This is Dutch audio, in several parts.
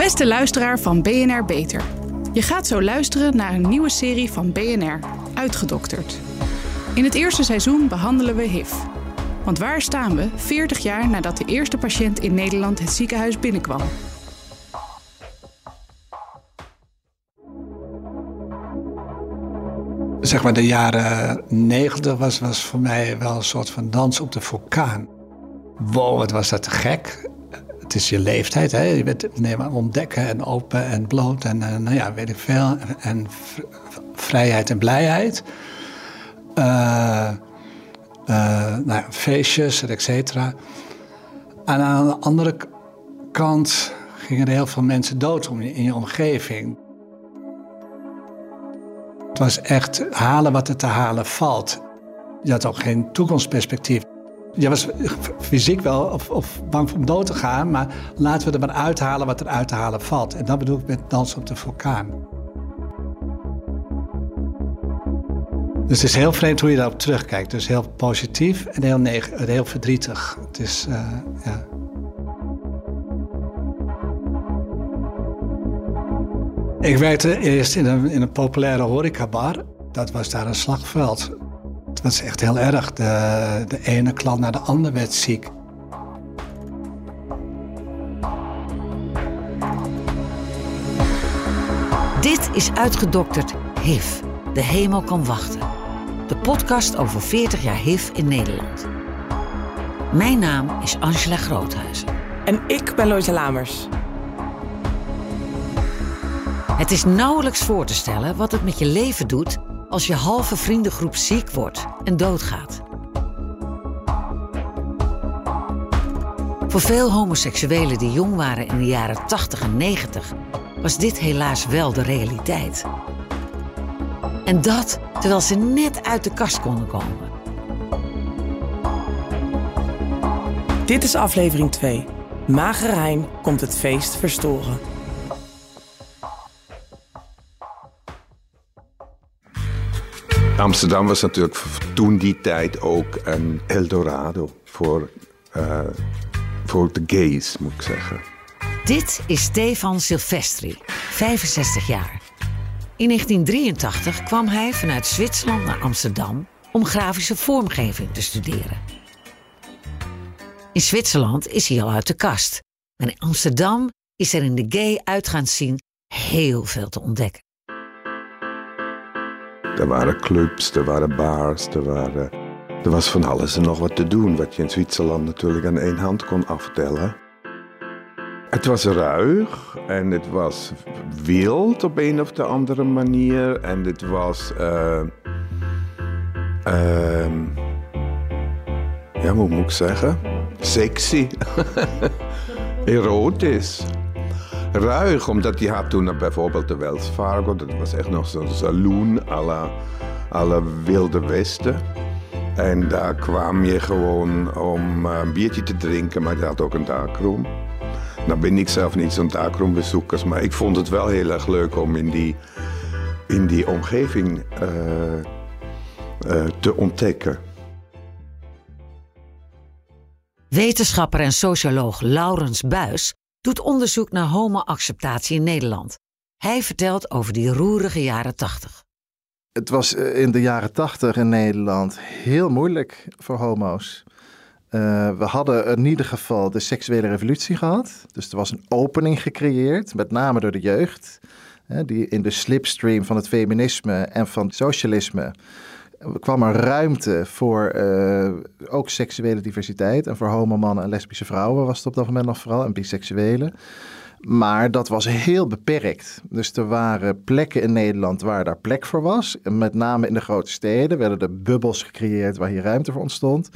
Beste luisteraar van BNR Beter. Je gaat zo luisteren naar een nieuwe serie van BNR, Uitgedokterd. In het eerste seizoen behandelen we HIV. Want waar staan we 40 jaar nadat de eerste patiënt in Nederland het ziekenhuis binnenkwam? Zeg maar de jaren 90 was, was voor mij wel een soort van dans op de vulkaan. Wow, wat was dat gek. Het is je leeftijd, hè? je bent nee, maar ontdekken en open en bloot en, en nou ja, weet ik veel. En vrijheid en blijheid. Uh, uh, nou feestjes, et cetera. En aan de andere kant gingen er heel veel mensen dood om in je omgeving. Het was echt halen wat er te halen valt. Je had ook geen toekomstperspectief. Je was fysiek wel of, of, bang om dood te gaan, maar laten we er maar uithalen wat er uit te halen valt. En dat bedoel ik met Dans op de Vulkaan. Dus het is heel vreemd hoe je daarop terugkijkt. Dus heel positief en heel, verdrietig. Het is, uh, ja. Ik werkte eerst in een, in een populaire horecabar. Dat was daar een slagveld. Het was echt heel erg. De, de ene klant naar de andere werd ziek. Dit is uitgedokterd HIV. De hemel kan wachten. De podcast over 40 jaar HIV in Nederland. Mijn naam is Angela Groothuizen. En ik ben Loise Lamers. Het is nauwelijks voor te stellen wat het met je leven doet als je halve vriendengroep ziek wordt en doodgaat. Voor veel homoseksuelen die jong waren in de jaren 80 en 90 was dit helaas wel de realiteit. En dat terwijl ze net uit de kast konden komen. Dit is aflevering 2. Magerijn komt het feest verstoren. Amsterdam was natuurlijk toen die tijd ook een Eldorado voor, uh, voor de gays, moet ik zeggen. Dit is Stefan Silvestri, 65 jaar. In 1983 kwam hij vanuit Zwitserland naar Amsterdam om grafische vormgeving te studeren. In Zwitserland is hij al uit de kast. En in Amsterdam is er in de gay uitgaanszien heel veel te ontdekken. Er waren clubs, er waren bars, er, waren, er was van alles en nog wat te doen, wat je in Zwitserland natuurlijk aan één hand kon aftellen. Het was ruig en het was wild op een of de andere manier. En het was. Uh, uh, ja, hoe moet ik zeggen? Sexy. Erotisch. Ruig, omdat je had toen bijvoorbeeld de Wells Fargo. Dat was echt nog zo'n saloon à la Wilde Westen. En daar kwam je gewoon om eh, een biertje te drinken, maar je had ook een darkroom. Nou ben ik zelf niet zo'n darkroombezoekers, maar ik vond het wel heel erg leuk om in die, in die omgeving uh, uh, te ontdekken. Wetenschapper en socioloog Laurens Buis doet onderzoek naar homoacceptatie in Nederland. Hij vertelt over die roerige jaren tachtig. Het was eh, in de jaren tachtig in Nederland heel moeilijk voor homo's. Uh, we hadden in ieder geval de seksuele revolutie gehad. Dus er was een opening gecreëerd, met name door de jeugd. Hè, die in de slipstream van het feminisme en van het socialisme kwam er ruimte voor uh, ook seksuele diversiteit. En voor homomannen en lesbische vrouwen was het op dat moment nog vooral. En biseksuelen. Maar dat was heel beperkt. Dus er waren plekken in Nederland waar daar plek voor was. Met name in de grote steden werden er bubbels gecreëerd waar hier ruimte voor ontstond.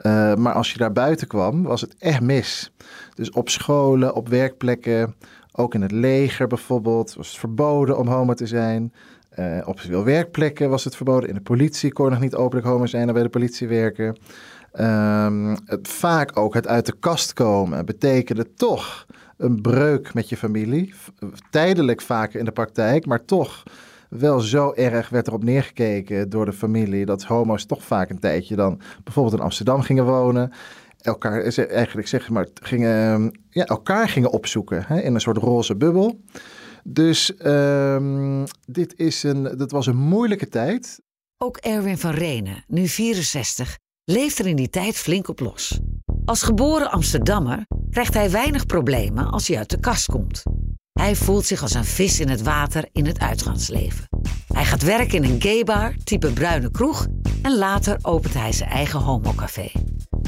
Uh, maar als je daar buiten kwam, was het echt mis. Dus op scholen, op werkplekken, ook in het leger bijvoorbeeld, was het verboden om homo te zijn. Uh, op veel werkplekken was het verboden. In de politie kon nog niet openlijk homo zijn en bij de politie werken. Het, vaak ook het uit de kast komen betekende toch een breuk met je familie. Tijdelijk vaker in de praktijk, maar toch wel zo erg werd erop neergekeken door de familie dat homo's toch vaak een tijdje dan bijvoorbeeld in Amsterdam gingen wonen. elkaar, eigenlijk zeg maar, gingen, ja, elkaar gingen opzoeken hè, in een soort roze bubbel. Dus um, dit is een, dat was een moeilijke tijd. Ook Erwin van Renen, nu 64, leeft er in die tijd flink op los. Als geboren Amsterdammer krijgt hij weinig problemen als hij uit de kast komt. Hij voelt zich als een vis in het water in het uitgaansleven. Hij gaat werken in een gaybar, type bruine kroeg, en later opent hij zijn eigen homocafé.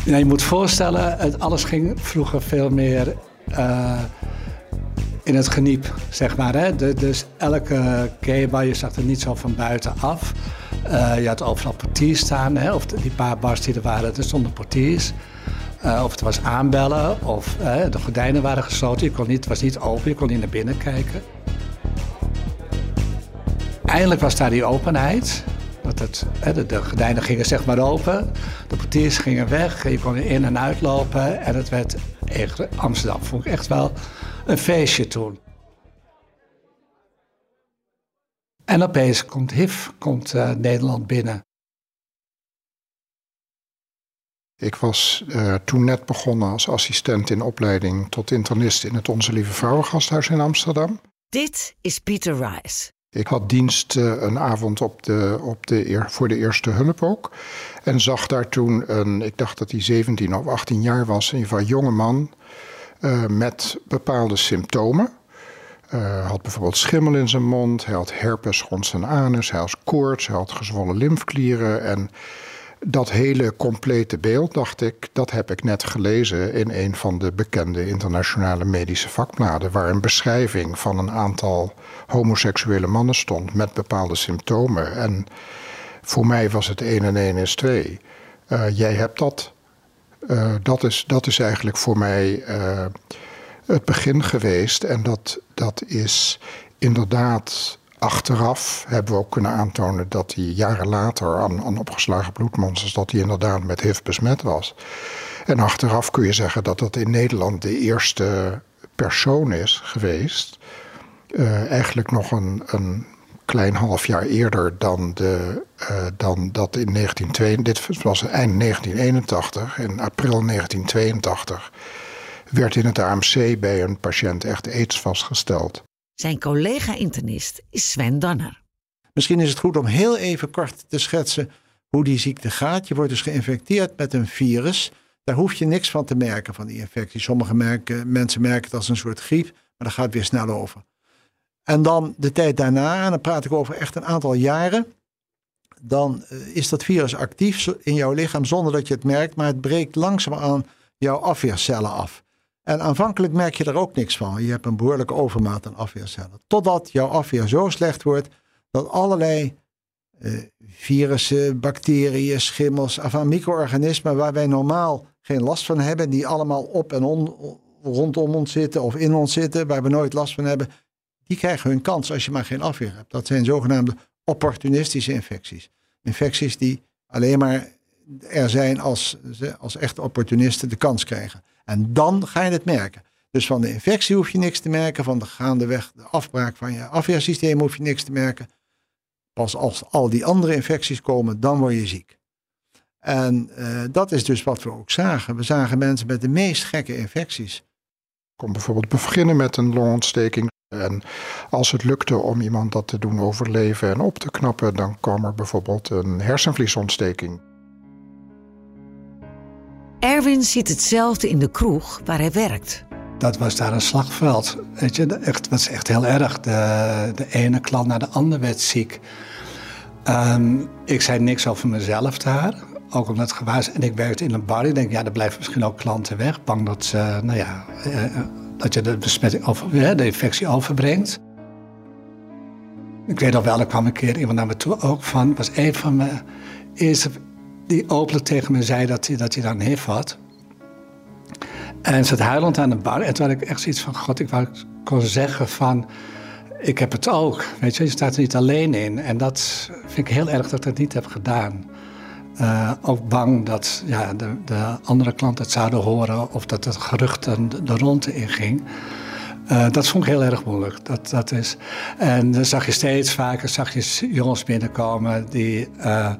Ja, je moet voorstellen, het, alles ging vroeger veel meer uh, in het geniep, zeg maar. Hè? De, dus elke gaybar, je zag er niet zo van buiten af. Uh, je had overal portiers staan, hè? of die paar bars die er waren, er stonden portiers. Uh, of het was aanbellen, of de gordijnen waren gesloten. Je kon niet, het was niet open, je kon niet naar binnen kijken. Eindelijk was daar die openheid. Dat het, de, de gordijnen gingen zeg maar open, de portiers gingen weg, je kon in en uitlopen. En het werd echt, Amsterdam vond ik echt wel een feestje toen. En opeens komt HIV komt, uh, Nederland binnen. Ik was uh, toen net begonnen als assistent in opleiding tot internist in het Onze Lieve Vrouwengasthuis in Amsterdam. Dit is Pieter Rice. Ik had dienst uh, een avond op de, op de eer, voor de eerste hulp ook. En zag daar toen een, ik dacht dat hij 17 of 18 jaar was, ieder geval jonge man uh, met bepaalde symptomen. Uh, had bijvoorbeeld schimmel in zijn mond, hij had herpes rond zijn anus, hij had koorts, hij had gezwollen lymfklieren. En dat hele complete beeld, dacht ik, dat heb ik net gelezen in een van de bekende internationale medische vakbladen, waar een beschrijving van een aantal homoseksuele mannen stond met bepaalde symptomen. En voor mij was het 1 en 1 is 2. Uh, jij hebt dat. Uh, dat, is, dat is eigenlijk voor mij uh, het begin geweest. En dat, dat is inderdaad achteraf hebben we ook kunnen aantonen dat hij jaren later aan, aan opgeslagen bloedmonsters, dat hij inderdaad met HIV besmet was. En achteraf kun je zeggen dat dat in Nederland de eerste persoon is geweest. Uh, eigenlijk nog een, een klein half jaar eerder dan, de, uh, dan dat in 1982. Dit was eind 1981. In april 1982 werd in het AMC bij een patiënt echt aids vastgesteld. Zijn collega-internist is Sven Danner. Misschien is het goed om heel even kort te schetsen hoe die ziekte gaat. Je wordt dus geïnfecteerd met een virus. Daar hoef je niks van te merken van die infectie. Sommige merken, mensen merken het als een soort griep, maar dat gaat weer snel over. En dan de tijd daarna, en dan praat ik over echt een aantal jaren, dan eh, is dat virus actief in jouw lichaam zonder dat je het merkt, maar het breekt langzaamaan jouw afweercellen af. En aanvankelijk merk je er ook niks van. Je hebt een behoorlijke overmaat aan afweercellen. Totdat jouw afweer zo slecht wordt dat allerlei eh, virussen, bacteriën, schimmels, enfin micro-organismen waar wij normaal geen last van hebben, die allemaal op en on, rondom ons zitten of in ons zitten, waar we nooit last van hebben, die krijgen hun kans als je maar geen afweer hebt. Dat zijn zogenaamde opportunistische infecties. Infecties die alleen maar er zijn als, als echte opportunisten de kans krijgen. En dan ga je het merken. Dus van de infectie hoef je niks te merken. Van de gaandeweg de afbraak van je afweersysteem hoef je niks te merken. Pas als al die andere infecties komen, dan word je ziek. En uh, dat is dus wat we ook zagen. We zagen mensen met de meest gekke infecties. Kom bijvoorbeeld beginnen met een longontsteking. En als het lukte om iemand dat te doen overleven en op te knappen, dan kwam er bijvoorbeeld een hersenvliesontsteking. Erwin ziet hetzelfde in de kroeg waar hij werkt. Dat was daar een slagveld. Weet je, echt, was echt heel erg. De, de ene klant naar de andere werd ziek. Um, ik zei niks over mezelf daar. Ook omdat het gewaar En ik werkte in een bar. Ik denk, ja, er blijven misschien ook klanten weg. Bang dat, ze, nou ja, eh, dat je de besmetting over, de infectie overbrengt. Ik weet nog wel, er kwam een keer iemand naar me toe ook van. was een van mijn eerste die openlijk tegen me zei dat hij, dat hij dan heeft had. En zat huilend aan de bar. En toen had ik echt zoiets van: God, ik kon zeggen van. Ik heb het ook. Weet je, je staat er niet alleen in. En dat vind ik heel erg dat ik dat niet heb gedaan. Uh, ook bang dat ja, de, de, andere klanten het zouden horen of dat het gerucht de ronde inging. Uh, dat vond ik heel erg moeilijk. Dat, dat is. En dan zag je steeds vaker zag je jongens binnenkomen die. Uh,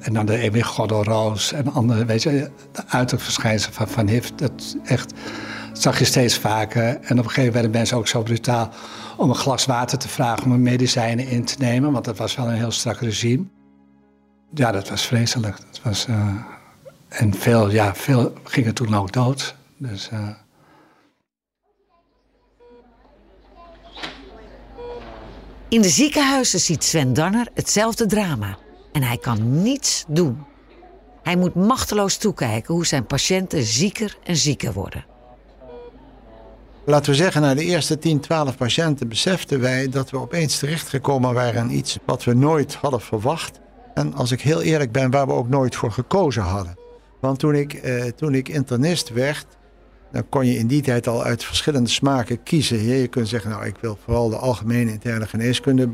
en dan de Ewig Goddelroos en andere, weet je, de uiterverschijnselen van, van HIV. Dat echt zag je steeds vaker. En op een gegeven moment werden mensen ook zo brutaal om een glas water te vragen om een medicijnen in te nemen. Want dat was wel een heel strak regime. Ja, dat was vreselijk. Dat was, uh, en veel, ja, veel gingen toen ook dood. Dus, uh, In de ziekenhuizen ziet Sven Danner hetzelfde drama. En hij kan niets doen. Hij moet machteloos toekijken hoe zijn patiënten zieker en zieker worden. Laten we zeggen, na de eerste 10, 12 patiënten beseften wij dat we opeens terechtgekomen waren aan iets wat we nooit hadden verwacht. En als ik heel eerlijk ben, waar we ook nooit voor gekozen hadden. Want toen ik, eh, toen ik internist werd, dan kon je in die tijd al uit verschillende smaken kiezen. Je kunt zeggen, nou, ik wil vooral de algemene interne geneeskunde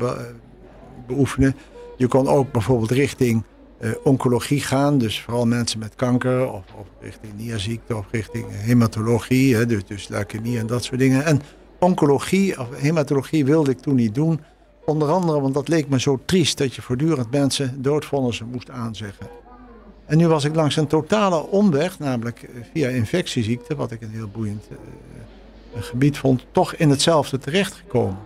beoefenen. Je kon ook bijvoorbeeld richting uh, oncologie gaan, dus vooral mensen met kanker, of, of richting nierziekte, of richting hematologie, hè, dus, dus leukemie en dat soort dingen. En oncologie of hematologie wilde ik toen niet doen. Onder andere, want dat leek me zo triest dat je voortdurend mensen doodvonnissen moest aanzeggen. En nu was ik langs een totale omweg, namelijk eh, via infectieziekte, wat ik een heel boeiend uh, gebied vond, toch in hetzelfde terechtgekomen.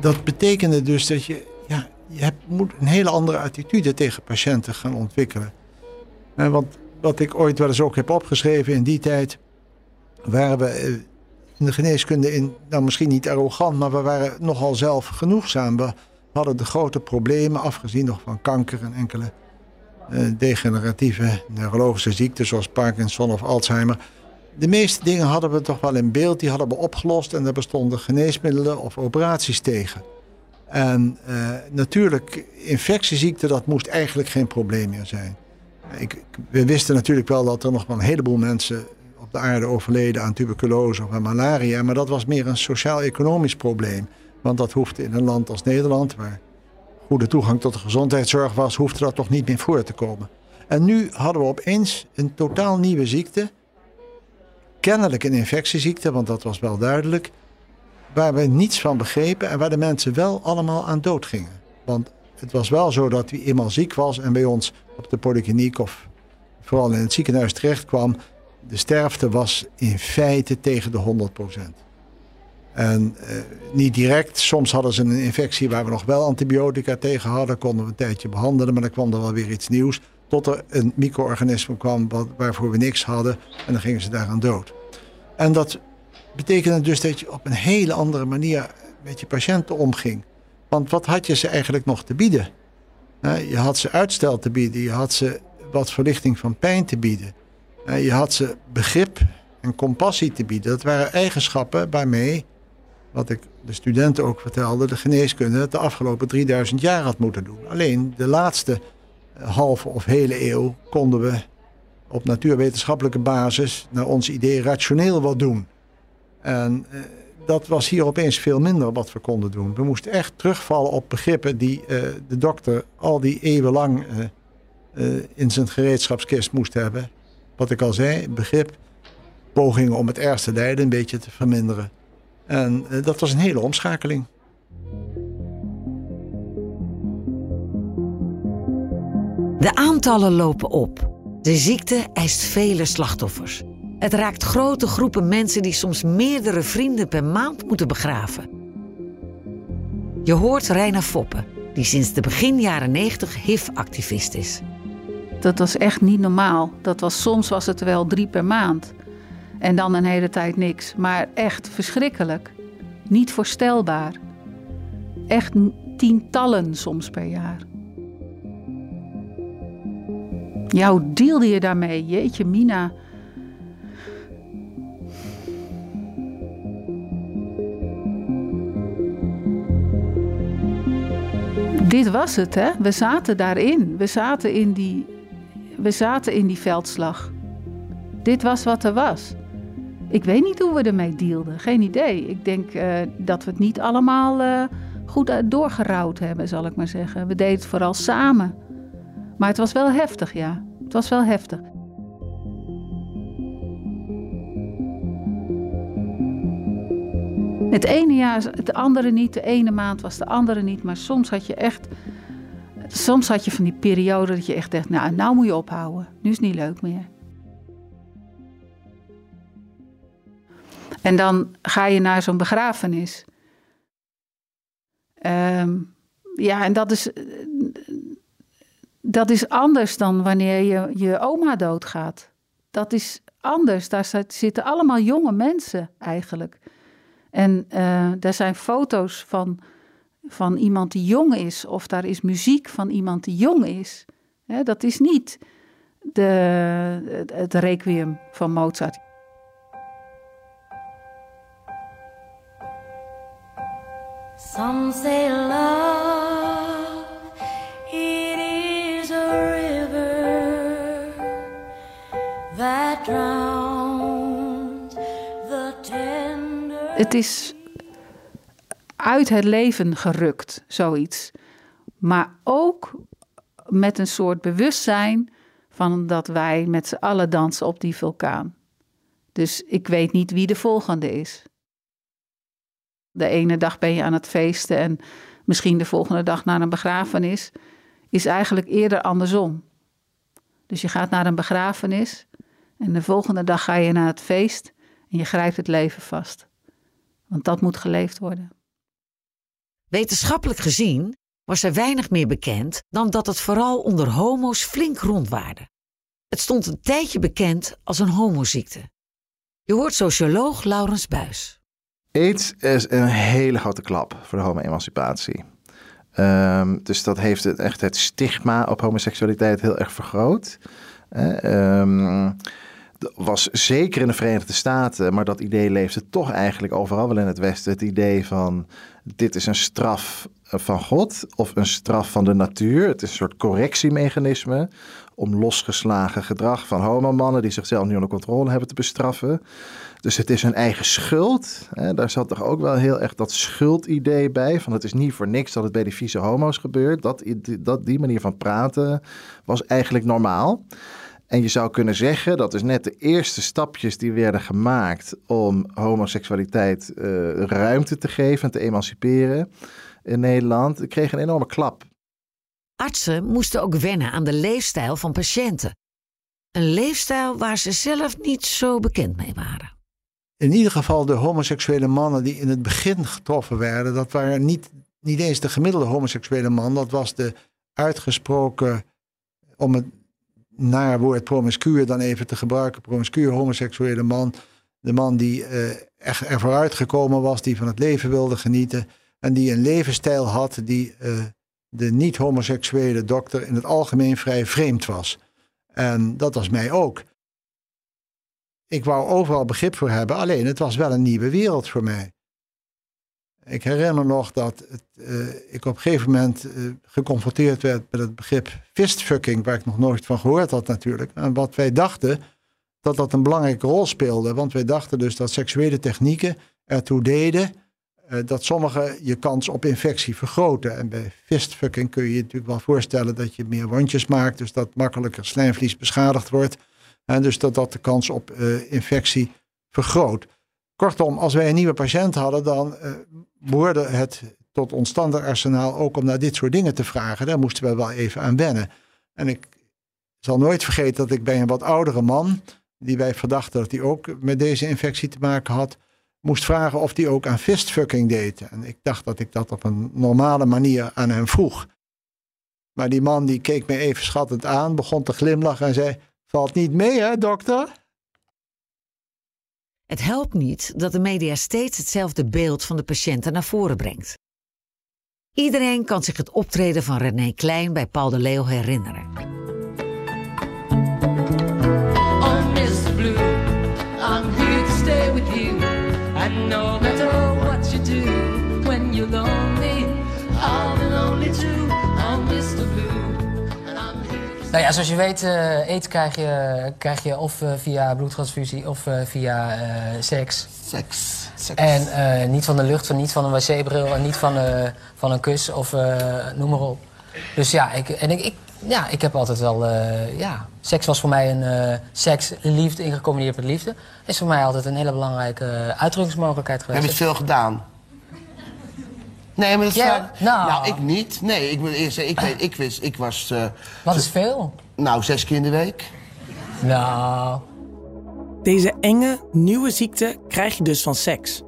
Dat betekende dus dat je, ja, je hebt, moet een hele andere attitude tegen patiënten gaan ontwikkelen. En want wat ik ooit wel eens ook heb opgeschreven in die tijd, waren we eh, in de geneeskunde in, nou misschien niet arrogant, maar we waren nogal zelf genoegzaam. We hadden de grote problemen, afgezien nog van kanker en enkele uh, degeneratieve neurologische ziekten zoals Parkinson of Alzheimer. De meeste dingen hadden we toch wel in beeld, die hadden we opgelost en er bestonden geneesmiddelen of operaties tegen. En uh, natuurlijk, infectieziekten, dat moest eigenlijk geen probleem meer zijn. Ik, we wisten natuurlijk wel dat er nog wel een heleboel mensen de aarde overleden aan tuberculose of aan malaria, maar dat was meer een sociaal-economisch probleem. Want dat hoefde in een land als Nederland, waar goede toegang tot de gezondheidszorg was, hoefde dat toch niet meer voor te komen. En nu hadden we opeens een totaal nieuwe ziekte. Kennelijk een infectieziekte, want dat was wel duidelijk. Waar we niets van begrepen en waar de mensen wel allemaal aan dood gingen. Want het was wel zo dat wie eenmaal ziek was en bij ons op de polykliniek of vooral in het ziekenhuis terecht kwam, de sterfte was in feite tegen de 100 procent. En uh, niet direct. Soms hadden ze een infectie waar we nog wel antibiotica tegen hadden. Konden we een tijdje behandelen, maar dan kwam er wel weer iets nieuws. Tot er een micro-organisme kwam waarvoor we niks hadden. En dan gingen ze daaraan dood. En dat betekende dus dat je op een hele andere manier met je patiënten omging. Want wat had je ze eigenlijk nog te bieden? Je had ze uitstel te bieden. Je had ze wat verlichting van pijn te bieden. Je had ze begrip en compassie te bieden. Dat waren eigenschappen waarmee wat ik de studenten ook vertelde, de geneeskunde de afgelopen 3000 jaar had moeten doen. Alleen de laatste eh, halve of hele eeuw konden we op natuurwetenschappelijke basis naar ons idee rationeel wat doen. En eh, dat was hier opeens veel minder wat we konden doen. We moesten echt terugvallen op begrippen die eh, de dokter al die eeuwen lang in zijn gereedschapskist moest hebben. Wat ik al zei, begrip, pogingen om het ergste lijden een beetje te verminderen. En eh, dat was een hele omschakeling. De aantallen lopen op. De ziekte eist vele slachtoffers. Het raakt grote groepen mensen die soms meerdere vrienden per maand moeten begraven. Je hoort Reina Foppen, die sinds de begin jaren 90 HIV-activist is. Dat was echt niet normaal. Dat was, soms was het wel drie per maand. En dan een hele tijd niks. Maar echt verschrikkelijk. Niet voorstelbaar. Echt tientallen soms per jaar. Ja, hoe deelde je daarmee? Jeetje, Mina. Dit was het, hè? We zaten daarin. We zaten in die, we zaten in die veldslag. Dit was wat er was. Ik weet niet hoe we ermee dealden. Geen idee. Ik denk uh, dat we het niet allemaal uh, goed doorgerouwd hebben, zal ik maar zeggen. We deden het vooral samen. Maar het was wel heftig, ja. Het was wel heftig. Het ene jaar, het andere niet. De ene maand was de andere niet. Maar soms had je echt. Soms had je van die periode dat je echt dacht: Nou, nou moet je ophouden. Nu is het niet leuk meer. En dan ga je naar zo'n begrafenis. Ehm, ja, en dat is, dat is anders dan wanneer je, je oma doodgaat. Dat is anders. Daar zitten allemaal jonge mensen eigenlijk. En uh, daar zijn foto's van, van iemand die jong is, of daar is muziek van iemand die jong is. dat is niet de, het requiem van Mozart. Some say love, it is a river that drowns the tender. Het is uit het leven gerukt, zoiets. Maar ook met een soort bewustzijn van dat wij met z'n allen dansen op die vulkaan. Dus ik weet niet wie de volgende is. De ene dag ben je aan het feesten en misschien de volgende dag naar een begrafenis, is eigenlijk eerder andersom. Dus je gaat naar een begrafenis en de volgende dag ga je naar het feest en je grijpt het leven vast. Want dat moet geleefd worden. Wetenschappelijk gezien was er weinig meer bekend dan dat het vooral onder homo's flink rondwaarde. Het stond een tijdje bekend als een homoziekte. Je hoort socioloog Laurens Buis. AIDS is een hele grote klap voor de homo-emancipatie. Um, dus dat heeft het, echt het stigma op homoseksualiteit heel erg vergroot. Uh, was zeker in de Verenigde Staten, maar dat idee leefde toch eigenlijk overal wel in het Westen. Het idee van dit is een straf van God of een straf van de natuur. Het is een soort correctiemechanisme om losgeslagen gedrag van homomannen die zichzelf niet onder controle hebben te bestraffen. Dus het is een eigen schuld. Hè? Daar zat toch ook wel heel erg dat schuldidee bij. Van het is niet voor niks dat het bij die vieze homo's gebeurt. Dat, dat, die manier van praten was eigenlijk normaal. En je zou kunnen zeggen, dat is net de eerste stapjes die werden gemaakt om homoseksualiteit uh, ruimte te geven en te emanciperen in Nederland. Ik kreeg een enorme klap. Artsen moesten ook wennen aan de leefstijl van patiënten. Een leefstijl waar ze zelf niet zo bekend mee waren. In ieder geval de homoseksuele mannen die in het begin getroffen werden, dat waren niet, niet eens de gemiddelde homoseksuele man, dat was de uitgesproken, om het naar woord promiscuur dan even te gebruiken, promiscuur homoseksuele man. De man die uh, echt er vooruit gekomen was, die van het leven wilde genieten en die een levensstijl had die uh, de niet-homoseksuele dokter in het algemeen vrij vreemd was. En dat was mij ook. Ik wou overal begrip voor hebben, alleen het was wel een nieuwe wereld voor mij. Ik herinner nog dat uh, ik op een gegeven moment uh, geconfronteerd werd met het begrip fistfucking, waar ik nog nooit van gehoord had natuurlijk. En wat wij dachten, dat dat een belangrijke rol speelde. Want wij dachten dus dat seksuele technieken ertoe deden uh, dat sommige je kans op infectie vergroten. En bij fistfucking kun je je natuurlijk wel voorstellen dat je meer wondjes maakt, dus dat makkelijker slijmvlies beschadigd wordt. En dus dat dat de kans op infectie vergroot. Kortom, als wij een nieuwe patiënt hadden, dan uh, behoorde het tot ons standaardarsenaal ook om naar dit soort dingen te vragen. Daar moesten we wel even aan wennen. En ik zal nooit vergeten dat ik bij een wat oudere man, die wij verdachten dat hij ook met deze infectie te maken had, moest vragen of hij ook aan fistfucking deed. En ik dacht dat ik dat op een normale manier aan hem vroeg. Maar die man die keek me even schattend aan, begon te glimlachen en zei: Valt niet mee, hè, dokter? Het helpt niet dat de media steeds hetzelfde beeld van de patiënten naar voren brengt. Iedereen kan zich het optreden van René Klein bij Paul de Leeuw herinneren. Blue, stay with you. Nou ja, zoals je weet, uh, eten krijg je, krijg je of uh, via bloedtransfusie of uh, via seks. Seks. seks. En niet van de lucht, van, niet van een wc-bril en niet van, van een kus of noem maar op. Dus ja, ik, en ik, ik, ja, ik heb altijd wel ja, Seks was voor mij een seks, liefde, ingecombineerd met liefde. Is voor mij altijd een hele belangrijke uitdrukkingsmogelijkheid geweest. Heb je het veel gedaan? Nee, maar dat nou. nou, ik niet. Nee, ik, moet eerst zeggen, ik, weet, ik, wist, ik was... eh, Wat is veel? nou, zes keer in de week. Nou, Deze enge, nieuwe ziekte krijg je dus van seks.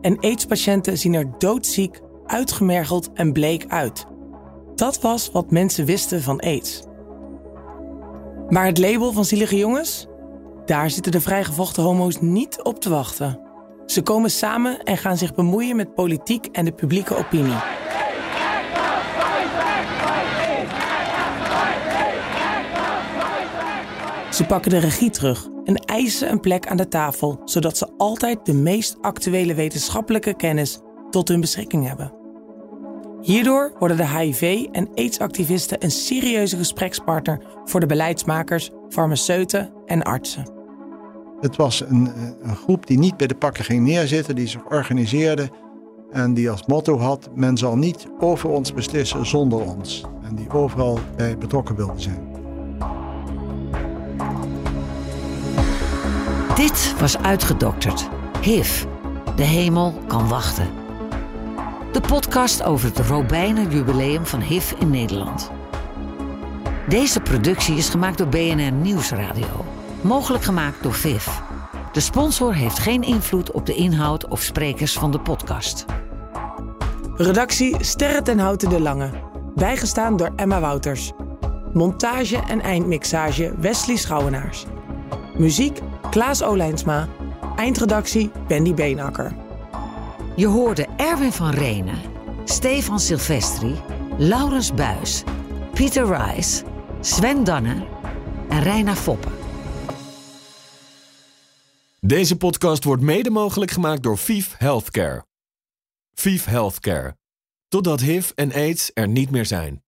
En AIDS-patiënten zien er doodziek, uitgemergeld en bleek uit. Dat was wat mensen wisten van AIDS. Maar het label van zielige jongens? Daar zitten de vrijgevochten homo's niet op te wachten. Ze komen samen en gaan zich bemoeien met politiek en de publieke opinie. Ze pakken de regie terug en eisen een plek aan de tafel, zodat ze altijd de meest actuele wetenschappelijke kennis tot hun beschikking hebben. Hierdoor worden de HIV- en AIDS-activisten een serieuze gesprekspartner voor de beleidsmakers, farmaceuten en artsen. Het was een, eh, een groep die niet bij de pakken ging neerzitten, die zich organiseerde en die als motto had: men zal niet over ons beslissen zonder ons. En die overal bij betrokken wilde zijn. Dit was uitgedokterd. HIV. De hemel kan wachten. De podcast over het Robijner jubileum van HIV in Nederland. Deze productie is gemaakt door BNR Nieuwsradio. Mogelijk gemaakt door VIV. De sponsor heeft geen invloed op de inhoud of sprekers van de podcast. Redactie Sterren ten Houten de Lange. Bijgestaan door Emma Wouters. Montage en eindmixage Wesley Schouwenaars. Muziek Klaas Olijnsma. Eindredactie Wendy Beenakker. Je hoorde Erwin van Renen, Stefan Silvestri, Laurens Buis, Pieter Rice, Sven Danner en Reina Foppen. Deze podcast wordt mede mogelijk gemaakt door VIF Healthcare. VIF Healthcare. Totdat HIV en AIDS er niet meer zijn.